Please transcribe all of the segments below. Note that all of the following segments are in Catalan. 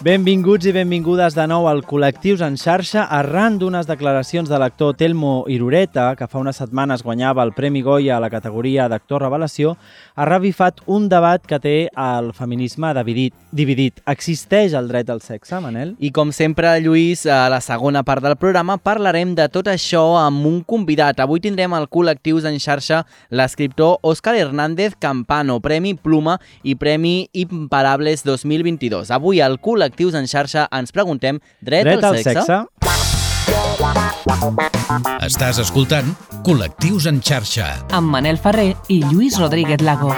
Benvinguts i benvingudes de nou al Col·lectius en xarxa arran d'unes declaracions de l'actor Telmo Irureta, que fa unes setmanes guanyava el Premi Goya a la categoria d'actor revelació, ha revifat un debat que té el feminisme dividit. dividit. Existeix el dret al sexe, Manel? I com sempre, Lluís, a la segona part del programa parlarem de tot això amb un convidat. Avui tindrem al Col·lectius en xarxa l'escriptor Òscar Hernández Campano, Premi Pluma i Premi Imparables 2022. Avui al Col·lectius en xarxa ens preguntem dret, dret al al sexe? sexe? Estàs escoltant Col·lectius en xarxa. amb Manel Ferrer i Lluís Rodríguez Lago.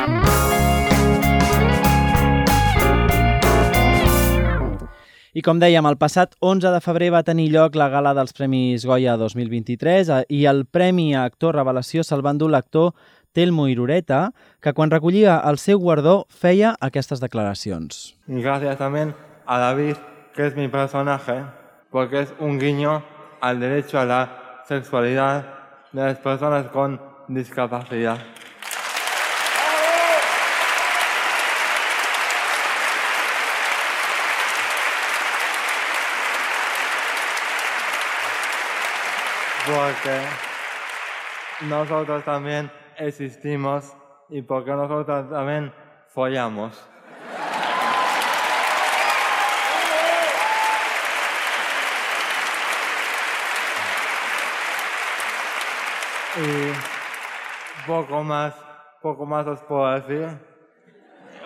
I com dèiem, el passat 11 de febrer va tenir lloc la gala dels Premis Goya 2023 eh, i el Premi a Actor Revelació se'l va endur l'actor Telmo Irureta, que quan recollia el seu guardó feia aquestes declaracions. Y gracias también a David, que es mi personaje, porque es un guiño al derecho a la sexualidad de las personas con discapacidad. Porque nosotros también existimos y porque nosotros también follamos. Y poco más, poco más os puedo decir.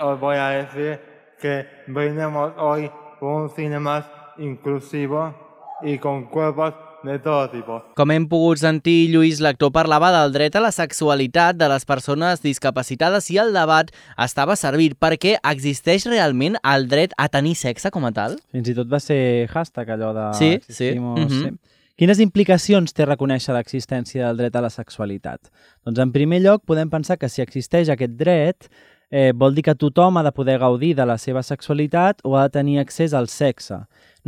Os voy a decir que brindemos hoy por un cine más inclusivo y con cuerpos de todo tipo. Com hem pogut sentir, Lluís, l'actor parlava del dret a la sexualitat de les persones discapacitades i el debat estava servit perquè existeix realment el dret a tenir sexe com a tal? Fins i tot va ser hashtag allò de... Sí, sí. existimos, Mhm. sí. Quines implicacions té reconèixer l'existència del dret a la sexualitat? Doncs en primer lloc podem pensar que si existeix aquest dret eh, vol dir que tothom ha de poder gaudir de la seva sexualitat o ha de tenir accés al sexe.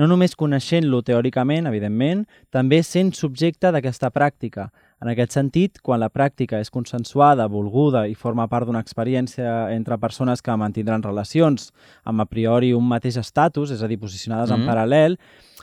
No només coneixent-lo teòricament, evidentment, també sent subjecte d'aquesta pràctica. En aquest sentit, quan la pràctica és consensuada, volguda i forma part d'una experiència entre persones que mantindran relacions amb a priori un mateix estatus, és a dir, posicionades Mhm. en paral·lel,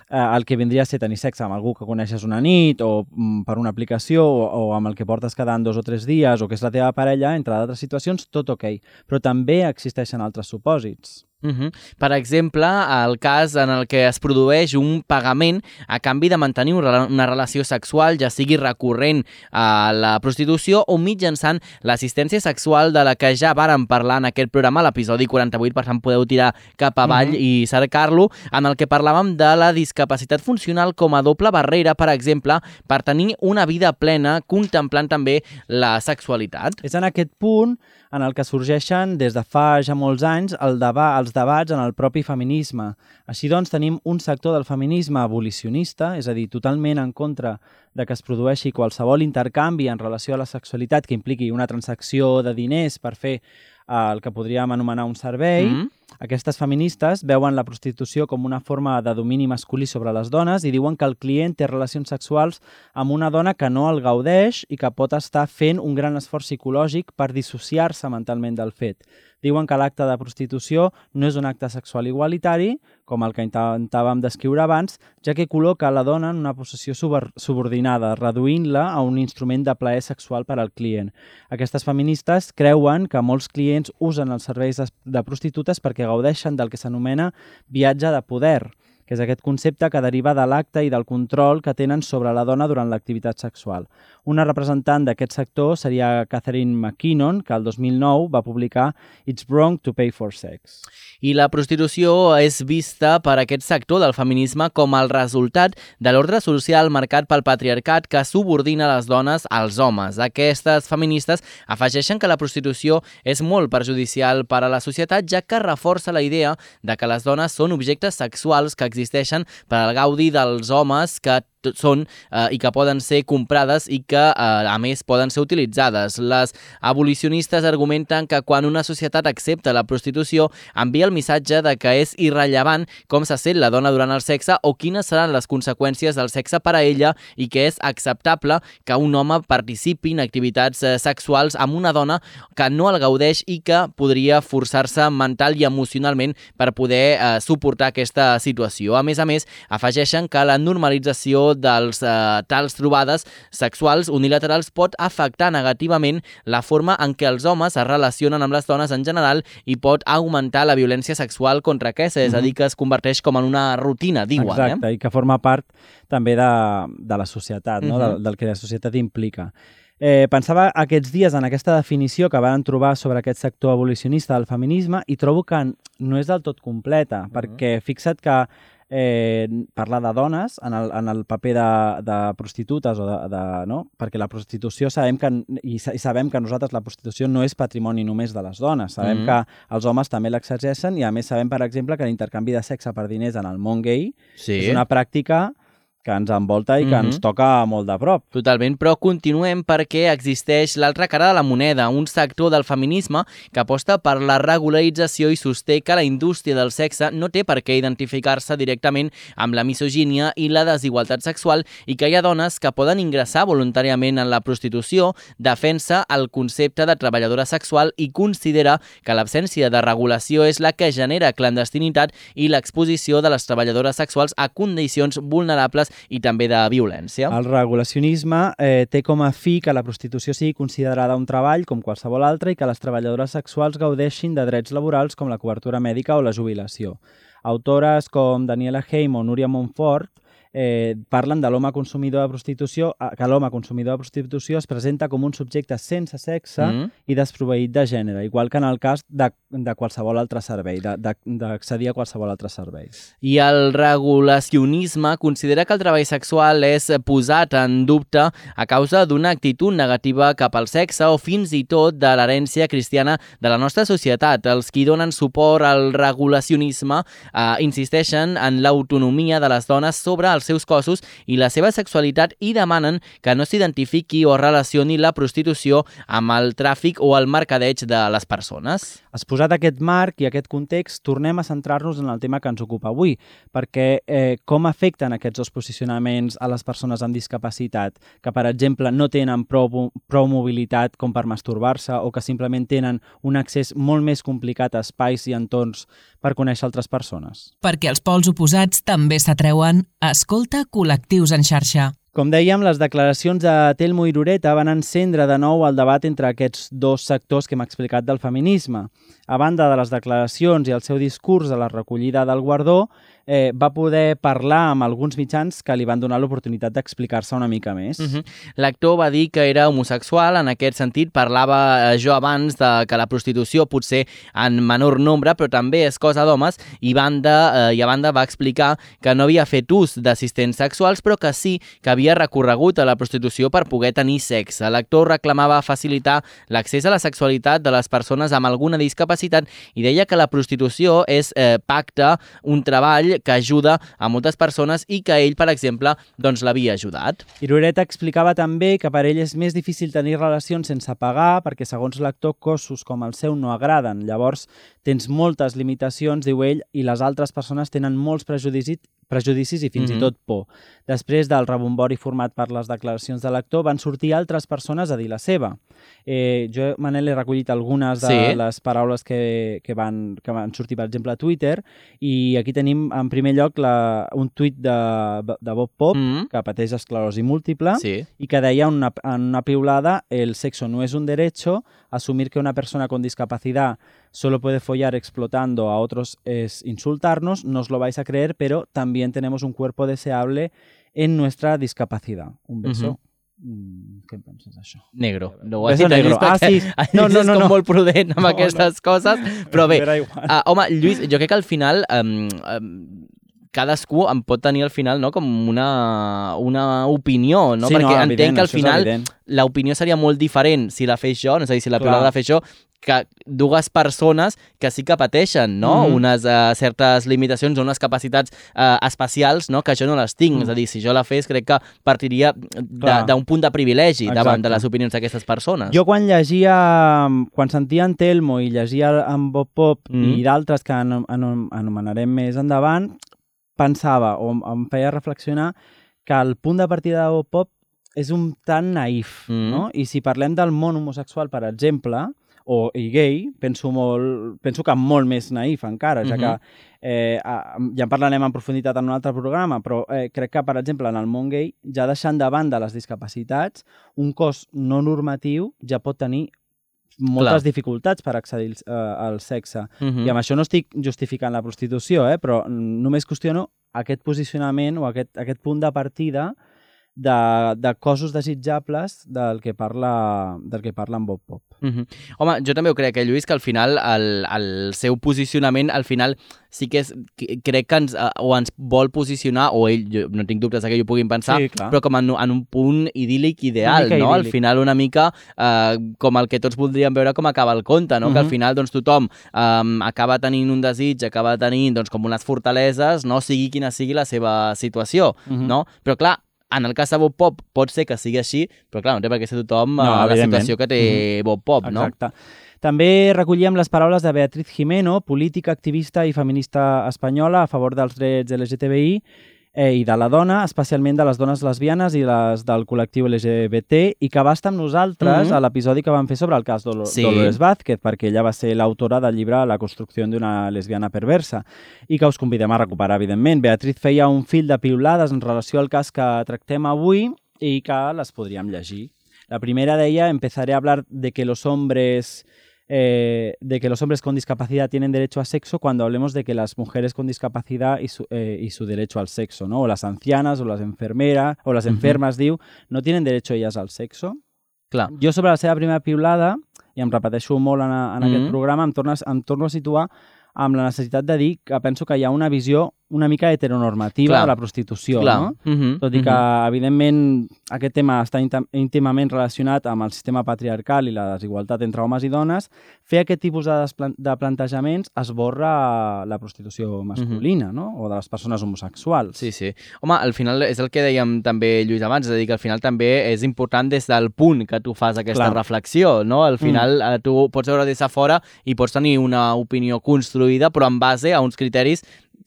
eh, el que vindria a ser tenir sexe amb algú que coneixes una nit o mm, per una aplicació o, o amb el que portes quedant dos o tres dies o que és la teva parella, entre d'altres situacions, tot ok. Però també existeixen altres supòsits. Uh -huh. Per exemple, el cas en el que es produeix un pagament a canvi de mantenir una relació sexual, ja sigui recurrent a la prostitució o mitjançant l'assistència sexual de la que ja vàrem parlar en aquest programa, l'episodi 48, per tant podeu tirar cap avall uh -huh. i cercar-lo, en el que parlàvem de la discapacitat funcional com a doble barrera, per exemple, per tenir una vida plena contemplant també la sexualitat. És en aquest punt en el que sorgeixen des de fa ja molts anys el deba els debats en el propi feminisme. Així doncs, tenim un sector del feminisme abolicionista, és a dir, totalment en contra de que es produeixi qualsevol intercanvi en relació a la sexualitat que impliqui una transacció de diners per fer eh, el que podríem anomenar un servei. Mm. Aquestes feministes veuen la prostitució com una forma de domini masculí sobre les dones i diuen que el client té relacions sexuals amb una dona que no el gaudeix i que pot estar fent un gran esforç psicològic per dissociar-se mentalment del fet. Diuen que l'acte de prostitució no és un acte sexual igualitari, com el que intentàvem descriure abans, ja que col·loca la dona en una posició subor- subordinada, reduint-la a un instrument de plaer sexual per al client. Aquestes feministes creuen que molts clients usen els serveis de prostitutes perquè gaudeixen del que s'anomena viatge de poder, que és aquest concepte que deriva de l'acte i del control que tenen sobre la dona durant l'activitat sexual. Una representant d'aquest sector seria Catherine McKinnon, que el 2009 va publicar It's Wrong to Pay for Sex. I la prostitució és vista per aquest sector del feminisme com el resultat de l'ordre social marcat pel patriarcat que subordina les dones als homes. Aquestes feministes afegeixen que la prostitució és molt perjudicial per a la societat ja que reforça la idea de que les dones són objectes sexuals que existeixen per al gaudi dels homes que són eh, i que poden ser comprades i que, eh, a més, poden ser utilitzades. Les abolicionistes argumenten que quan una societat accepta la prostitució envia el missatge de que és irrellevant com se sent la dona durant el sexe o quines seran les conseqüències del sexe per a ella i que és acceptable que un home participi en activitats eh, sexuals amb una dona que no el gaudeix i que podria forçar-se mental i emocionalment per poder eh, suportar aquesta situació. A més a més, afegeixen que la normalització dels eh, tals trobades sexuals unilaterals pot afectar negativament la forma en què els homes es relacionen amb les dones en general i pot augmentar la violència sexual contra aquesta, és a dir, que es converteix com en una rutina, diuen. Exacte, i que forma part també de, de la societat, no? Mhm. del, del que la societat implica. Eh, pensava aquests dies en aquesta definició que van trobar sobre aquest sector abolicionista del feminisme i trobo que no és del tot completa, perquè fixa't que eh, parlar de dones en el, en el paper de, de prostitutes o de, de, no? perquè la prostitució sabem que i, i sabem que nosaltres la prostitució no és patrimoni només de les dones, sabem Mhm. que els homes també l'exerceixen i a més sabem per exemple que l'intercanvi de sexe per diners en el món gay Sí. és una pràctica que ens envolta i que Mhm. ens toca molt de prop. Totalment, però continuem perquè existeix l'altra cara de la moneda, un sector del feminisme que aposta per la regularització i sosté que la indústria del sexe no té per què identificar-se directament amb la misogínia i la desigualtat sexual i que hi ha dones que poden ingressar voluntàriament en la prostitució, defensa el concepte de treballadora sexual i considera que l'absència de regulació és la que genera clandestinitat i l'exposició de les treballadores sexuals a condicions vulnerables i també de violència. El regulacionisme eh, té com a fi que la prostitució sigui considerada un treball com qualsevol altre i que les treballadores sexuals gaudeixin de drets laborals com la cobertura mèdica o la jubilació. Autores com Daniela Heim o Núria Montfort eh, parlen de l'home consumidor de prostitució, eh, que l'home consumidor de prostitució es presenta com un subjecte sense sexe Mm. i desproveït de gènere, igual que en el cas de, de qualsevol altre servei, d'accedir a qualsevol altre servei. I el regulacionisme considera que el treball sexual és posat en dubte a causa d'una actitud negativa cap al sexe o fins i tot de l'herència cristiana de la nostra societat. Els qui donen suport al regulacionisme eh, insisteixen en l'autonomia de les dones sobre els seus cossos i la seva sexualitat i demanen que no s'identifiqui o relacioni la prostitució amb el tràfic o el mercadeig de les persones. Exposat aquest marc i aquest context, tornem a centrar-nos en el tema que ens ocupa avui, perquè eh, com afecten aquests dos posicionaments a les persones amb discapacitat, que, per exemple, no tenen prou, prou mobilitat com per masturbar-se o que simplement tenen un accés molt més complicat a espais i entorns per conèixer altres persones. Perquè els pols oposats també s'atreuen, escolta col·lectius en xarxa. Com dèiem, les declaracions de Telmo i Rureta van encendre de nou el debat entre aquests dos sectors que hem explicat del feminisme. A banda de les declaracions i el seu discurs a la recollida del guardó, eh, va poder parlar amb alguns mitjans que li van donar l'oportunitat d'explicar-se una mica més. Uh -huh. L'actor va dir que era homosexual, en aquest sentit parlava eh, jo abans de que la prostitució potser en menor nombre, però també és cosa d'homes, i, banda, eh, i a banda va explicar que no havia fet ús d'assistents sexuals, però que sí que havia recorregut a la prostitució per poder tenir sexe. L'actor reclamava facilitar l'accés a la sexualitat de les persones amb alguna discapacitat i deia que la prostitució és eh, pacte, un treball que ajuda a moltes persones i que ell, per exemple, doncs l'havia ajudat. Irureta explicava també que per ell és més difícil tenir relacions sense pagar perquè, segons l'actor, cossos com el seu no agraden. Llavors, tens moltes limitacions, diu ell, i les altres persones tenen molts prejudicis, prejudicis i fins Mhm. i tot por. Després del rebombori format per les declaracions de l'actor, van sortir altres persones a dir la seva. Eh, jo, Manel, he recollit algunes de Sí. les paraules que, que, van, que van sortir, per exemple, a Twitter, i aquí tenim, en primer lloc, la, un tuit de, de Bob Pop, Mm. que pateix esclerosi múltiple Sí. y que deia una, en una piulada el sexo no es un derecho, asumir que una persona con discapacidad solo puede follar explotando a otros es insultarnos, no os lo vais a creer, pero también tenemos un cuerpo deseable en nuestra discapacidad. Un beso. Ujú. Mm, Què en penses d'això? Negro. No ho has dit, negro. Ah, sí. el No, no, no, com no. molt prudent amb No, aquestes coses, però bé, uh, home, Lluís, jo crec que al final um, um, cadascú en pot tenir al final no, com una, una opinió, no? Sí, perquè evident, entenc que al final l'opinió seria molt diferent si la fes jo, no és a dir, si la Clar. piulada la fes jo, que dues persones que sí que pateixen, no? Mhm. Unes uh, certes limitacions o unes capacitats uh, especials, no? Que jo no les tinc. Mm. És a dir, si jo la fes, crec que partiria d'un punt de privilegi davant de Exacte. les opinions d'aquestes persones. Jo quan llegia, quan sentia en Telmo i llegia en Bob Pop Mhm. i d'altres que anom- anom- anomenarem més endavant, pensava o em- feia reflexionar que el punt de partida de Bob Pop és un tant naïf, Mhm. no? I si parlem del món homosexual, per exemple, o i gay, penso, molt, penso que molt més naïf encara, ja Mhm. que eh, a- ja en parlarem en profunditat en un altre programa, però eh, crec que, per exemple, en el món gay, ja deixant de banda les discapacitats, un cos no normatiu ja pot tenir moltes Clar. dificultats per accedir al, eh, al sexe. Mhm. I amb això no estic justificant la prostitució, eh? però només qüestiono aquest posicionament o aquest, aquest punt de partida de, de cossos desitjables del que parla, del que parla en Bob Pop. Mm -hmm. Home, jo també ho crec, eh, Lluís, que al final el, el seu posicionament, al final sí que és, crec que ens, eh, o ens vol posicionar, o ell, jo no tinc dubtes que ho puguin pensar, Sí, clar. però com en, en un punt idíl·lic ideal, no? Al idíl·lic. final una mica eh, com el que tots voldríem veure com acaba el conte, no? Que al final doncs, tothom eh, acaba tenint un desig, acaba tenint doncs, com unes fortaleses, no? sigui quina sigui la seva situació, Mhm. no? Però clar, en el cas de Bob Pop pot ser que sigui així, però clar, no té per què ser tothom No, la situació que té Bob Pop, no? Exacte. També recollíem les paraules de Beatriz Jimeno, política, activista i feminista espanyola a favor dels drets LGTBI eh, i de la dona, especialment de les dones lesbianes i les del col·lectiu LGBT, i que va estar amb nosaltres Mhm. a l'episodi que vam fer sobre el cas Dolo Sí. Dolores Vázquez, perquè ella va ser l'autora del llibre La construcció d'una lesbiana perversa, i que us convidem a recuperar, evidentment. Beatriz feia un fil de piulades en relació al cas que tractem avui i que les podríem llegir. La primera deia, empezaré a hablar de que los hombres eh, de que los hombres con discapacidad tienen derecho a sexo cuando hablemos de que las mujeres con discapacidad y su, eh, y su derecho al sexo, ¿no? O las ancianas o las enfermeras o las enfermas, diu, no tienen derecho ellas al sexo. Clar. Jo sobre la seva primera piulada, i em repeteixo molt en, en Mhm. aquest programa, em, tornes, em torno a situar amb la necessitat de dir que penso que hi ha una visió una mica heteronormativa Clar. de la prostitució, Clar. no? Mhm, Tot i que, mhm. evidentment, aquest tema està íntim- íntimament relacionat amb el sistema patriarcal i la desigualtat entre homes i dones, fer aquest tipus de, de plantejaments esborra la prostitució masculina, no? O de les persones homosexuals. Sí, sí. Home, al final és el que dèiem també, Lluís, abans, és a dir, que al final també és important des del punt que tu fas aquesta Clar. reflexió, no? Al final mm. tu pots veure des de fora i pots tenir una opinió construïda, però en base a uns criteris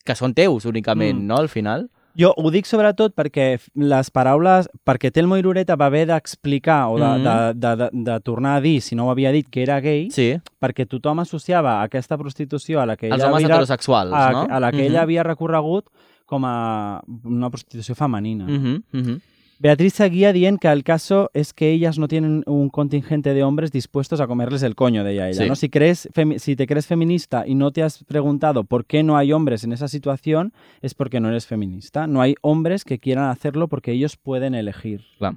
que són teus únicament, Mm. no? Al final. Jo ho dic sobretot perquè les paraules... Perquè Telmo Irureta va haver d'explicar o de, Mhm. de, de, de, de tornar a dir, si no ho havia dit, que era gay, Sí, perquè tothom associava aquesta prostitució a la que els ella homes havia, heterosexuals, a, no? a la que ella Mhm. havia recorregut com a una prostitució femenina. Mhm, mhm. Beatriz seguía dient que el caso es que ellas no tienen un contingente de hombres dispuestos a comerles el coño, de ella. Sí. ¿no? Si, crees, si te crees feminista y no te has preguntado por qué no hay hombres en esa situación, es porque no eres feminista. No hay hombres que quieran hacerlo porque ellos pueden elegir. Clar.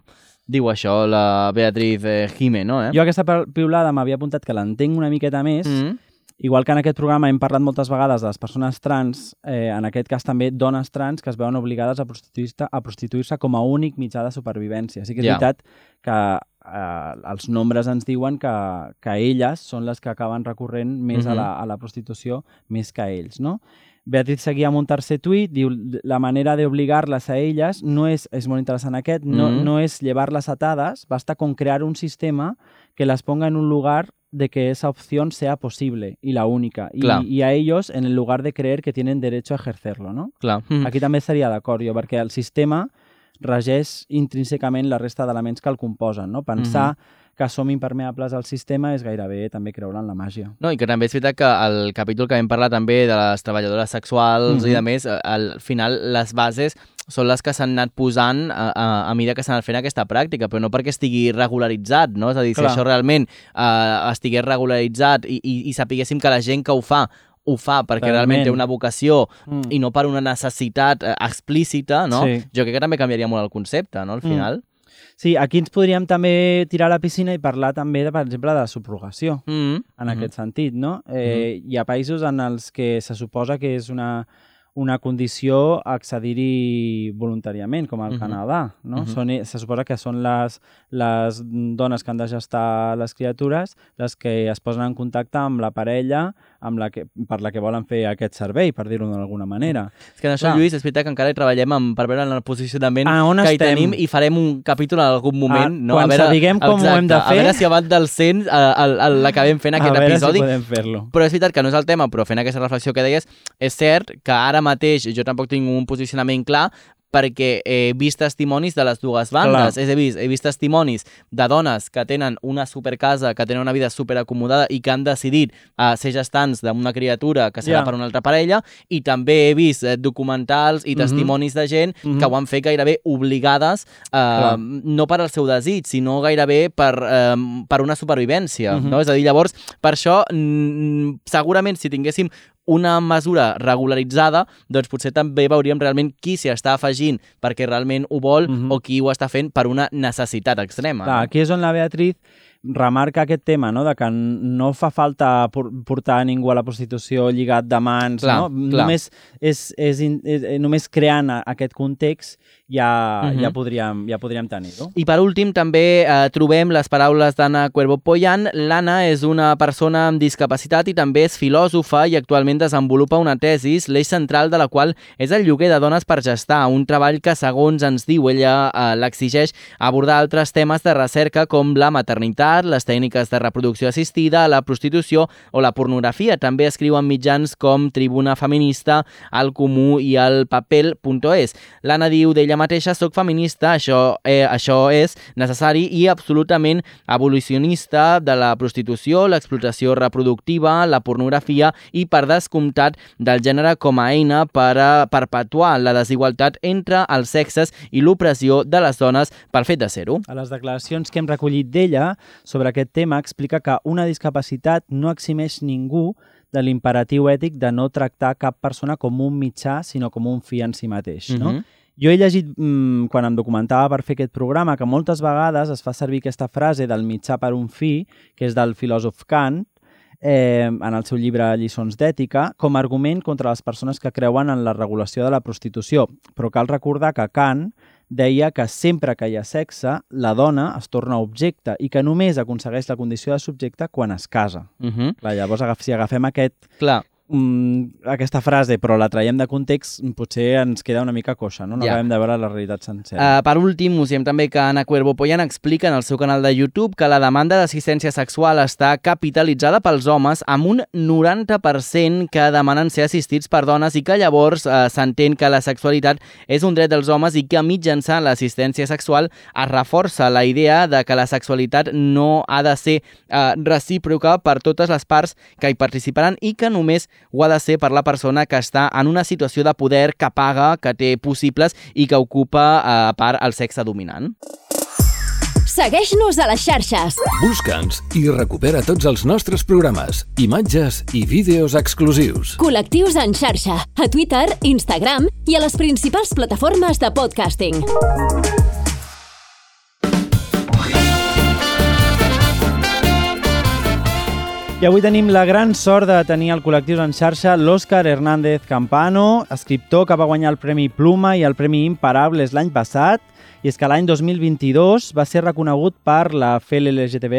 Diu això la Beatriz eh, Jime, no? Eh? Jo aquesta piulada m'havia apuntat que l'entenc una miqueta més, Mhm. Igual que en aquest programa hem parlat moltes vegades de les persones trans, eh, en aquest cas també dones trans que es veuen obligades a prostituir-se a prostituir-se com a únic mitjà de supervivència. Sí que és Ja. veritat que eh, els nombres ens diuen que, que elles són les que acaben recorrent més a, la, a la prostitució més que ells, no? Beatriz seguia amb un tercer tuit, diu la manera de obligar-les a elles no és, és molt interessant aquest, no, Mhm. no es llevarlas atadas, basta con crear un sistema que las ponga en un lugar de que esa opción sea posible y la única. Y, y a ellos en el lugar de creer que tienen derecho a ejercerlo, no? Clar. Mhm. Aquí també estaria d'acord jo, perquè el sistema regeix intrínsecament la resta d'elements que el composen, no? Pensar que som impermeables al sistema és gairebé també creure en la màgia. No, i que també és veritat que el capítol que vam parlar també de les treballadores sexuals Mhm. i de més, al final les bases són les que s'han anat posant a, a, a mesura que s'ha anat fent aquesta pràctica, però no perquè estigui regularitzat, no? És a dir, si Clar. això realment eh, estigués regularitzat i, i, i sapiguéssim que la gent que ho fa ho fa perquè Realment. realment té una vocació Mm. i no per una necessitat eh, explícita, no? Sí. Jo crec que també canviaria molt el concepte, no? Al Mm. final. Sí, aquí ens podríem també tirar a la piscina i parlar també, de, per exemple, de la subrogació. Mm. en aquest sentit, no? Eh, Hi ha països en els que se suposa que és una, una condició accedir-hi voluntàriament, com al Mhm. Canadà. No? Mhm. són, se suposa que són les, les dones que han de gestar les criatures les que es posen en contacte amb la parella amb la que, per la que volen fer aquest servei, per dir-ho d'alguna manera. És que en això, Clar. Lluís, és veritat que encara hi treballem amb, per veure el posicionament Ah, on que hi estem? tenim i farem un capítol en algun moment. Ah, no? quan a veure, sapiguem com ho hem de A veure fer. si abans del 100 eh, el- el- l'acabem fent aquest a veure episodi. si podem fer-lo. Però és veritat que no és el tema, però fent aquesta reflexió que deies, és cert que ara mateix jo tampoc tinc un posicionament clar perquè he vist testimonis de les dues bandes. Clar. És a dir, he vist testimonis de dones que tenen una supercasa, que tenen una vida superacomodada i que han decidit uh, ser gestants d'una criatura que serà Ja. per una altra parella i també he vist eh, documentals i Mhm. testimonis de gent Mhm. que ho han fet gairebé obligades, Clar. no per al seu desig, sinó gairebé per, eh, per una supervivència. Mhm. no? És a dir, llavors, per això, mm, segurament, si tinguéssim una mesura regularitzada, doncs potser també veuríem realment qui s'hi està afegint perquè realment ho vol Mhm. o qui ho està fent per una necessitat extrema. Clar, aquí és on la Beatriz remarca aquest tema, no? de que no fa falta por- portar ningú a la prostitució lligat de mans, Clar, no? clar. Només, és, és, in- és, eh, només creant aquest context ja, Mhm. ja podríem, ja podríem tenir-ho. I per últim també eh, trobem les paraules d'Anna Cuervo Poyan. L'Anna és una persona amb discapacitat i també és filòsofa i actualment desenvolupa una tesis, l'eix central de la qual és el lloguer de dones per gestar, un treball que, segons ens diu ella, eh, l'exigeix abordar altres temes de recerca com la maternitat, les tècniques de reproducció assistida, la prostitució o la pornografia. També escriu en mitjans com Tribuna Feminista, El Comú i el Papel.es. L'Anna diu d'ella mateixa, soc feminista, això, eh, això és necessari i absolutament abolicionista de la prostitució, l'explotació reproductiva, la pornografia i, per descomptat, del gènere com a eina per a perpetuar la desigualtat entre els sexes i l'opressió de les dones pel fet de ser-ho. A les declaracions que hem recollit d'ella sobre aquest tema explica que una discapacitat no eximeix ningú de l'imperatiu ètic de no tractar cap persona com un mitjà, sinó com un fi en si mateix. No? Mhm. Jo he llegit, mmm, quan em documentava per fer aquest programa, que moltes vegades es fa servir aquesta frase del mitjà per un fi, que és del filòsof Kant, eh, en el seu llibre Lliçons d'ètica, com a argument contra les persones que creuen en la regulació de la prostitució. Però cal recordar que Kant deia que sempre que hi ha sexe, la dona es torna objecte i que només aconsegueix la condició de subjecte quan es casa. Mhm. Clar, llavors, agaf- si agafem aquest Clar, mm, aquesta frase, però la traiem de context, potser ens queda una mica coixa, no? No Ja. acabem de veure la realitat sencera. Uh, per últim, us diem també que Ana Cuervo Poyan explica en el seu canal de YouTube que la demanda d'assistència sexual està capitalitzada pels homes amb un 90% que demanen ser assistits per dones i que llavors uh, s'entén que la sexualitat és un dret dels homes i que mitjançant l'assistència sexual es reforça la idea de que la sexualitat no ha de ser uh, recíproca per totes les parts que hi participaran i que només ho ha de ser per la persona que està en una situació de poder, que paga, que té possibles i que ocupa a part el sexe dominant. Segueix-nos a les xarxes. Busca'ns i recupera tots els nostres programes, imatges i vídeos exclusius. Col·lectius en xarxa. A Twitter, Instagram i a les principals plataformes de podcasting. I avui tenim la gran sort de tenir al col·lectiu en xarxa l'Òscar Hernández Campano, escriptor que va guanyar el Premi Pluma i el Premi Imparables l'any passat, i és que l'any 2022 va ser reconegut per la FEL-LGTB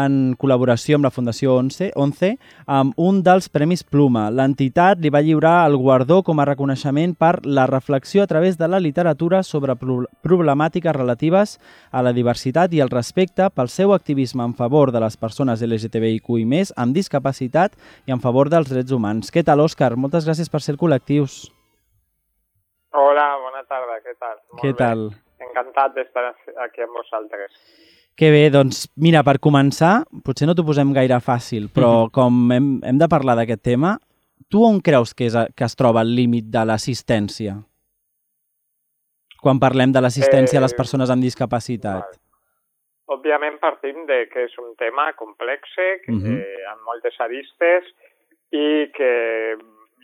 en col·laboració amb la Fundació 11, 11 amb un dels Premis Pluma. L'entitat li va lliurar el guardó com a reconeixement per la reflexió a través de la literatura sobre pro problemàtiques relatives a la diversitat i el respecte pel seu activisme en favor de les persones LGTBIQI+, amb discapacitat i en favor dels drets humans. Què tal, Òscar? Moltes gràcies per ser col·lectius. Hola, bona tarda, què tal? Molt Què bé. tal? Encantat d'estar aquí amb vosaltres. Que bé, doncs mira, per començar, potser no t'ho posem gaire fàcil, però com hem, hem de parlar d'aquest tema, tu on creus que, és, que es troba el límit de l'assistència? Quan parlem de l'assistència a les Eh, persones amb discapacitat. Val. Òbviament partim de que és un tema complex, que, Mhm. eh, amb moltes aristes i que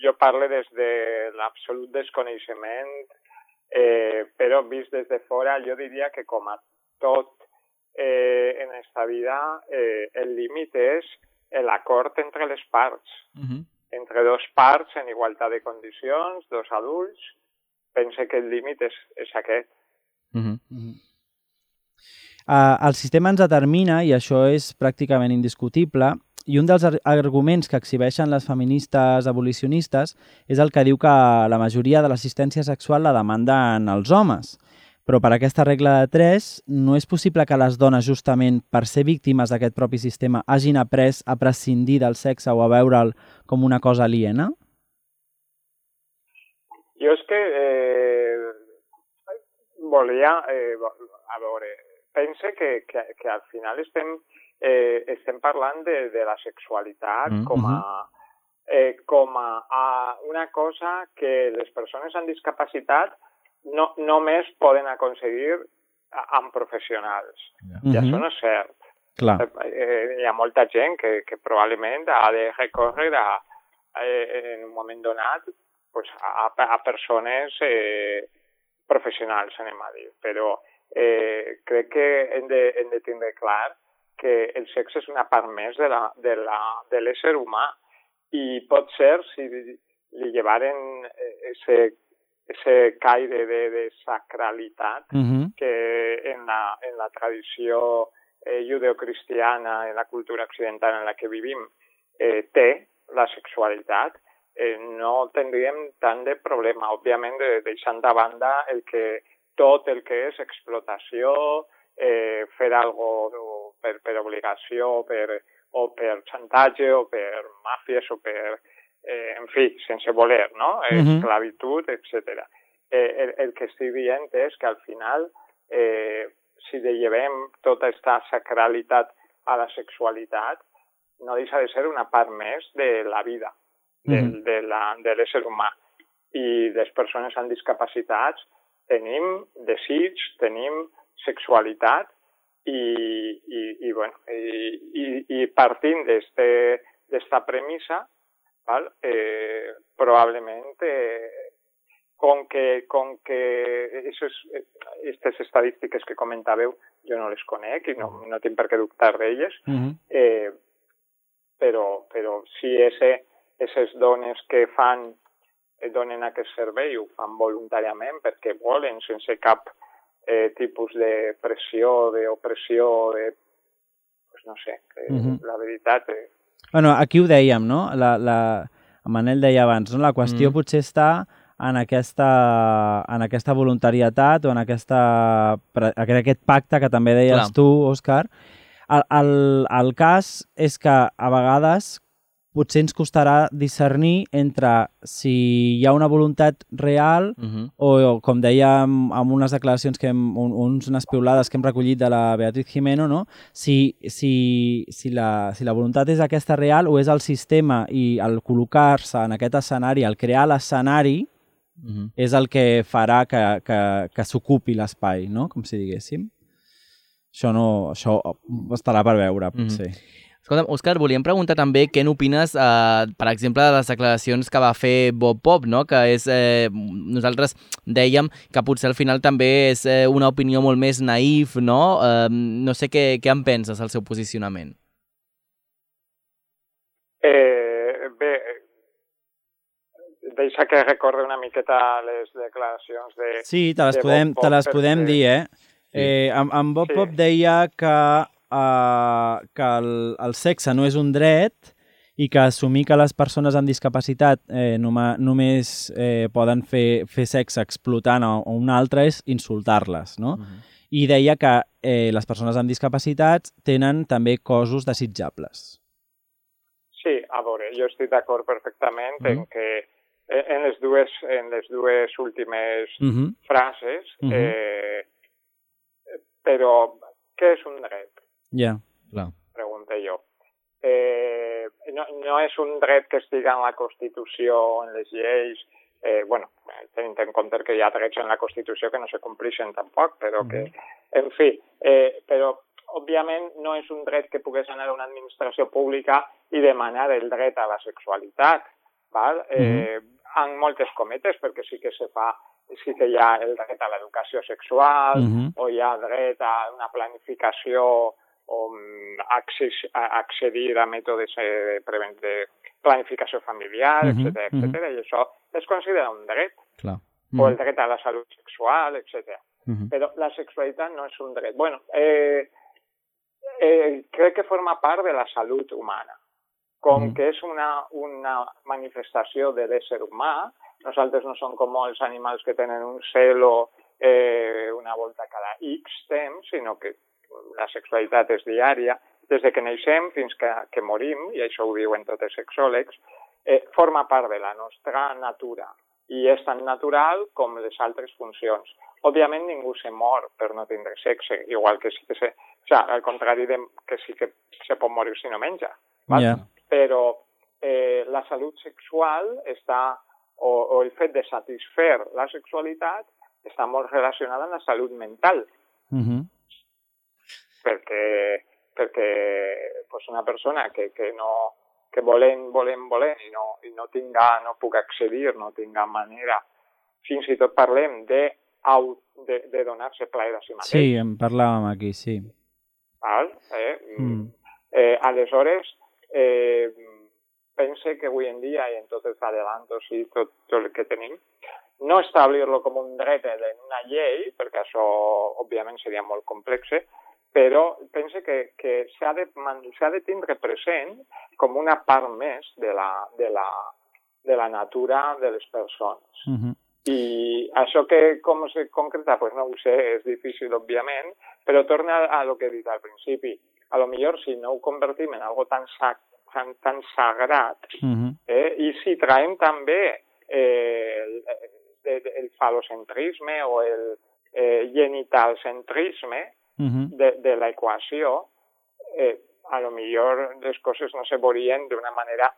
jo parlo des de l'absolut desconeixement, eh, però vist des de fora jo diria que com a tot eh, en esta vida eh, el límit és l'acord entre les parts. Uh -huh. entre dos parts en igualtat de condicions, dos adults, pense que el límit és, és aquest. Uh -huh. Uh, el sistema ens determina, i això és pràcticament indiscutible, i un dels ar- arguments que exhibeixen les feministes abolicionistes és el que diu que la majoria de l'assistència sexual la demanden els homes. Però per aquesta regla de 3 no és possible que les dones, justament per ser víctimes d'aquest propi sistema, hagin après a prescindir del sexe o a veure'l com una cosa aliena? Jo és que eh, volia, eh, a veure, pense que, que, que al final estem, eh, estem parlant de, de la sexualitat Mm, com a, eh, com a, a una cosa que les persones amb discapacitat no, només poden aconseguir amb professionals. I això no és cert. Clar. Eh, hi ha molta gent que, que probablement ha de recórrer a, a, en un moment donat pues, a, a persones eh, professionals, anem a dir. Però eh, crec que hem de, hem de tindre clar que el sexe és una part més de l'ésser humà i pot ser si li llevaren eh, ese, ese caire de, de sacralitat Uh -huh. que en la, en la tradició eh, judeocristiana, en la cultura occidental en la que vivim, eh, té la sexualitat, eh, no tindríem tant de problema. Òbviament, de, deixant de banda el que, tot el que és explotació, eh, fer algo per, per obligació per, o per xantatge o per màfies o per, eh, en fi, sense voler, no? Mhm. Esclavitud, etc. Eh, el, el que estic dient és que al final eh, si llevem tota aquesta sacralitat a la sexualitat, no deixa de ser una part més de la vida, de, Mhm. de la- de l'ésser humà. I les persones amb discapacitats tenim desig, tenim sexualitat i, i, i, bueno, i, i, i partint d'esta premissa, val? Eh, probablement eh, com que, com que esos, aquestes estadístiques que comentàveu jo no les conec i no, no tinc per què dubtar d'elles, Uh -huh. eh, però, però si ese, eses dones que fan eh, donen aquest servei ho fan voluntàriament perquè volen sense cap eh, tipus de pressió, d'opressió, de... Pues no sé, eh, Mhm. la veritat... Eh, Bueno, aquí ho dèiem, no? La, la... En Manel deia abans, no? La qüestió Mm. potser està en aquesta, en aquesta voluntarietat o en, aquesta, en aquest pacte que també deies Clar. tu, Òscar. El, el, el cas és que a vegades potser ens costarà discernir entre si hi ha una voluntat real Uh -huh. o, o com dèiem amb unes declaracions, que hem, un, uns, unes piulades que hem recollit de la Beatriz Jimeno, no? si, si, si, la, si la voluntat és aquesta real o és el sistema i el col·locar-se en aquest escenari, el crear l'escenari, Uh -huh. és el que farà que, que, que s'ocupi l'espai, no? com si diguéssim. Això, no, això estarà per veure, potser. Escolta'm, Òscar, volíem preguntar també què n'opines, eh, per exemple, de les declaracions que va fer Bob Pop, no? que és, eh, nosaltres dèiem que potser al final també és eh, una opinió molt més naïf, no? Eh, no sé què, què en penses, el seu posicionament. Eh, bé, deixa que recorde una miqueta les declaracions de... Sí, te les de podem, Bob te les Pop, podem perquè- dir, eh? eh en, en Bob Sí. Pop deia que, uh, que el, el sexe no és un dret i que assumir que les persones amb discapacitat eh, noma, només eh, poden fer, fer sexe explotant a, a un altre és insultar-les, no? Uh -huh. I deia que eh, les persones amb discapacitats tenen també cossos desitjables. Sí, a veure, jo estic d'acord perfectament Mhm. en que eh, en les dues, en les dues últimes Uh -huh. frases, Mhm. eh, però què és un dret? Ja. Clar. Pregunto jo. Eh, no, no és un dret que estigui en la Constitució, en les lleis, eh, bueno, tenint en compte que hi ha drets en la Constitució que no se compleixen tampoc, però que, en fi, eh, però òbviament no és un dret que pogués anar a una administració pública i demanar el dret a la sexualitat, val? Eh, en moltes cometes, perquè sí que se fa sí que hi ha el dret a l'educació sexual, Mhm. o hi ha dret a una planificació o accedir a mètodes eh, preven- de planificació familiar, Mhm, etc mhm. etc i això es considera un dret, Clar. o el dret a la salut sexual, etc. Mhm. Però la sexualitat no és un dret. Bueno, eh, eh, crec que forma part de la salut humana. Com Mhm. que és una, una manifestació de l'ésser humà, nosaltres no som com els animals que tenen un celo eh, una volta cada X temps, sinó que la sexualitat és diària, des de que neixem fins que, que morim, i això ho diuen tots els sexòlegs, eh, forma part de la nostra natura i és tan natural com les altres funcions. Òbviament ningú se mor per no tindre sexe, igual que sí que se... O sigui, al contrari de que sí que se pot morir si no menja. val? Ja. Però eh, la salut sexual està, o, o el fet de satisfer la sexualitat està molt relacionada amb la salut mental Mhm. Perquè, perquè pues una persona que, que no que volent, volent, volent i no, i no tinga, no puc accedir, no tinga manera, fins i tot parlem de, de, de donar-se plaer a si mateix. Sí, en parlàvem aquí, sí. Val? Eh? Mm. Eh, aleshores, eh, pense que avui en dia, i en tots els adelantos i tot, tot el que tenim, no establir-lo com un dret en una llei, perquè això, òbviament, seria molt complex, però pense que, que s'ha de, de tindre present com una part més de la, de la, de la natura de les persones. Mhm. I això que com se concreta, pues no ho sé, és difícil, òbviament, però torna a, a lo que he dit al principi. A lo millor si no ho convertim en algo tan, sa tan, tan sagrat, Mhm. eh, i si traiem també eh, el, el, el falocentrisme o el eh, genitalcentrisme De, de la equació, eh, a lo millor les coses no se veurien d'una manera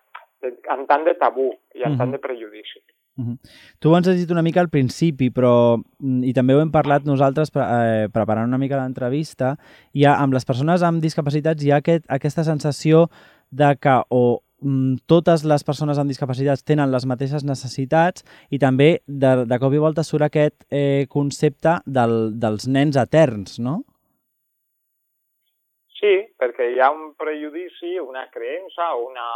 de, amb tant de tabú i amb Mhm. tant de prejudici. Mhm. Tu ho ens has dit una mica al principi, però, mm, i també ho hem parlat nosaltres pre eh, preparant una mica l'entrevista, ha, amb les persones amb discapacitats hi ha aquest, aquesta sensació de que o mm, totes les persones amb discapacitats tenen les mateixes necessitats i també de, de cop i volta surt aquest eh, concepte del, dels nens eterns, no? Sí, perquè hi ha un prejudici, una creença o una,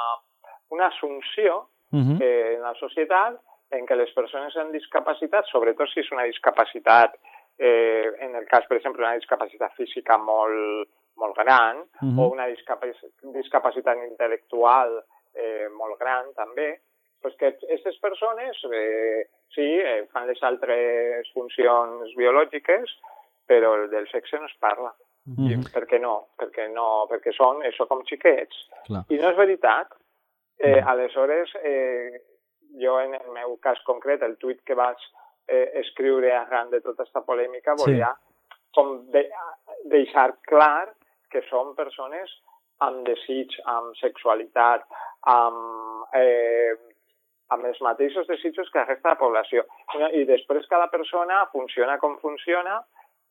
una assumpció Uh -huh. eh, en la societat en què les persones amb discapacitat, sobretot si és una discapacitat, eh, en el cas, per exemple, una discapacitat física molt, molt gran, Uh -huh. o una discapac discapacitat intel·lectual eh, molt gran també, pues que aquestes persones eh, sí, eh, fan les altres funcions biològiques, però del sexe no es parla. -huh. per què no? Perquè no, perquè són això com xiquets. Clar. I no és veritat. Eh, aleshores, eh, jo en el meu cas concret, el tuit que vaig eh, escriure arran de tota aquesta polèmica, Sí. volia com de, deixar clar que són persones amb desig, amb sexualitat, amb, eh, amb els mateixos desitjos que la resta de la població. I després cada persona funciona com funciona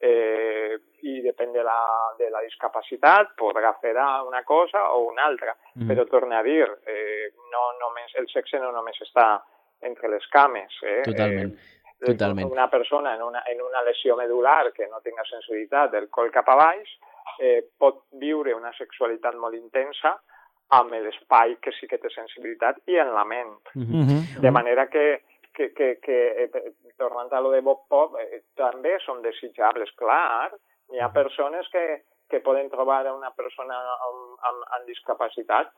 eh, i depèn de la, de la discapacitat podrà fer una cosa o una altra. Mhm. Però torna a dir, eh, no només, el sexe no només està entre les cames. Eh? Totalment, Eh, totalment. Una persona en una, en una lesió medular que no tinga sensibilitat del coll cap a baix eh, pot viure una sexualitat molt intensa amb l'espai que sí que té sensibilitat i en la ment. Uh -huh. De manera que, que, que, que eh, tornant a lo de Bob Pop, eh, també són desitjables, clar. Hi ha persones que, que poden trobar una persona amb, amb, amb discapacitat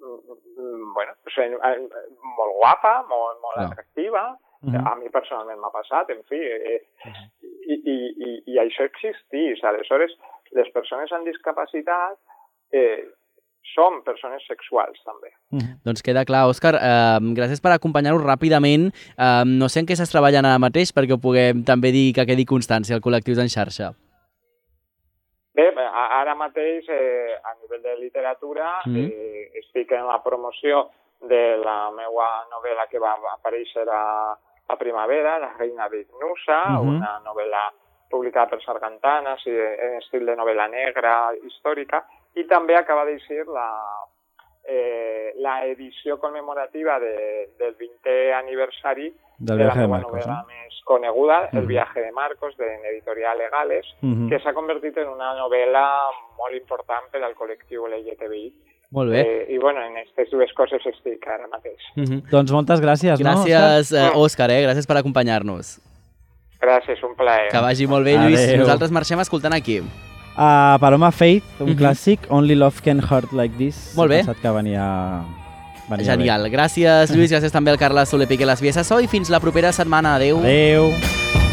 mm, mm, bueno, pues, eh, eh, molt guapa, molt, molt Clar. atractiva. Mhm. A mi personalment m'ha passat, en fi. Eh, i, i, i, I això existís. Aleshores, les persones amb discapacitat eh, són persones sexuals, també. -huh. Doncs queda clar, Òscar, eh, gràcies per acompanyar-nos ràpidament. Eh, no sé en què estàs treballant ara mateix perquè ho puguem també dir que quedi constància al Col·lectius en xarxa. Bé, ara mateix, eh, a nivell de literatura, Mhm. eh, estic en la promoció de la meva novel·la que va aparèixer a, a primavera, La reina de Ignusa, Mhm. una novel·la publicada per Sargantanas i en estil de novel·la negra històrica, i també acaba d'eixir la, eh, la edició commemorativa de, del 20è aniversari Del de la de meva Marcos, novel·la no? més coneguda, El Mhm. viaje de Marcos, de Editorial Legales, Mhm. que s'ha convertit en una novel·la molt important per al col·lectiu LGTBI Molt bé. Eh, I bueno, en aquestes dues coses estic ara mateix. Mm -hmm. Doncs moltes gràcies, no, Gràcies, Òscar? eh, Òscar, eh? gràcies per acompanyar-nos. Gràcies, un plaer. Que vagi molt bé, Lluís. Adéu. Nosaltres marxem escoltant aquí. Uh, Paloma Faith, un Mhm. clàssic, Only Love Can Hurt Like This. Molt bé. He que venia... venia Genial. Gràcies, Lluís. Gràcies també al Carles Soler Piqué, les vies a so i fins la propera setmana. Adéu. Bé. Adéu.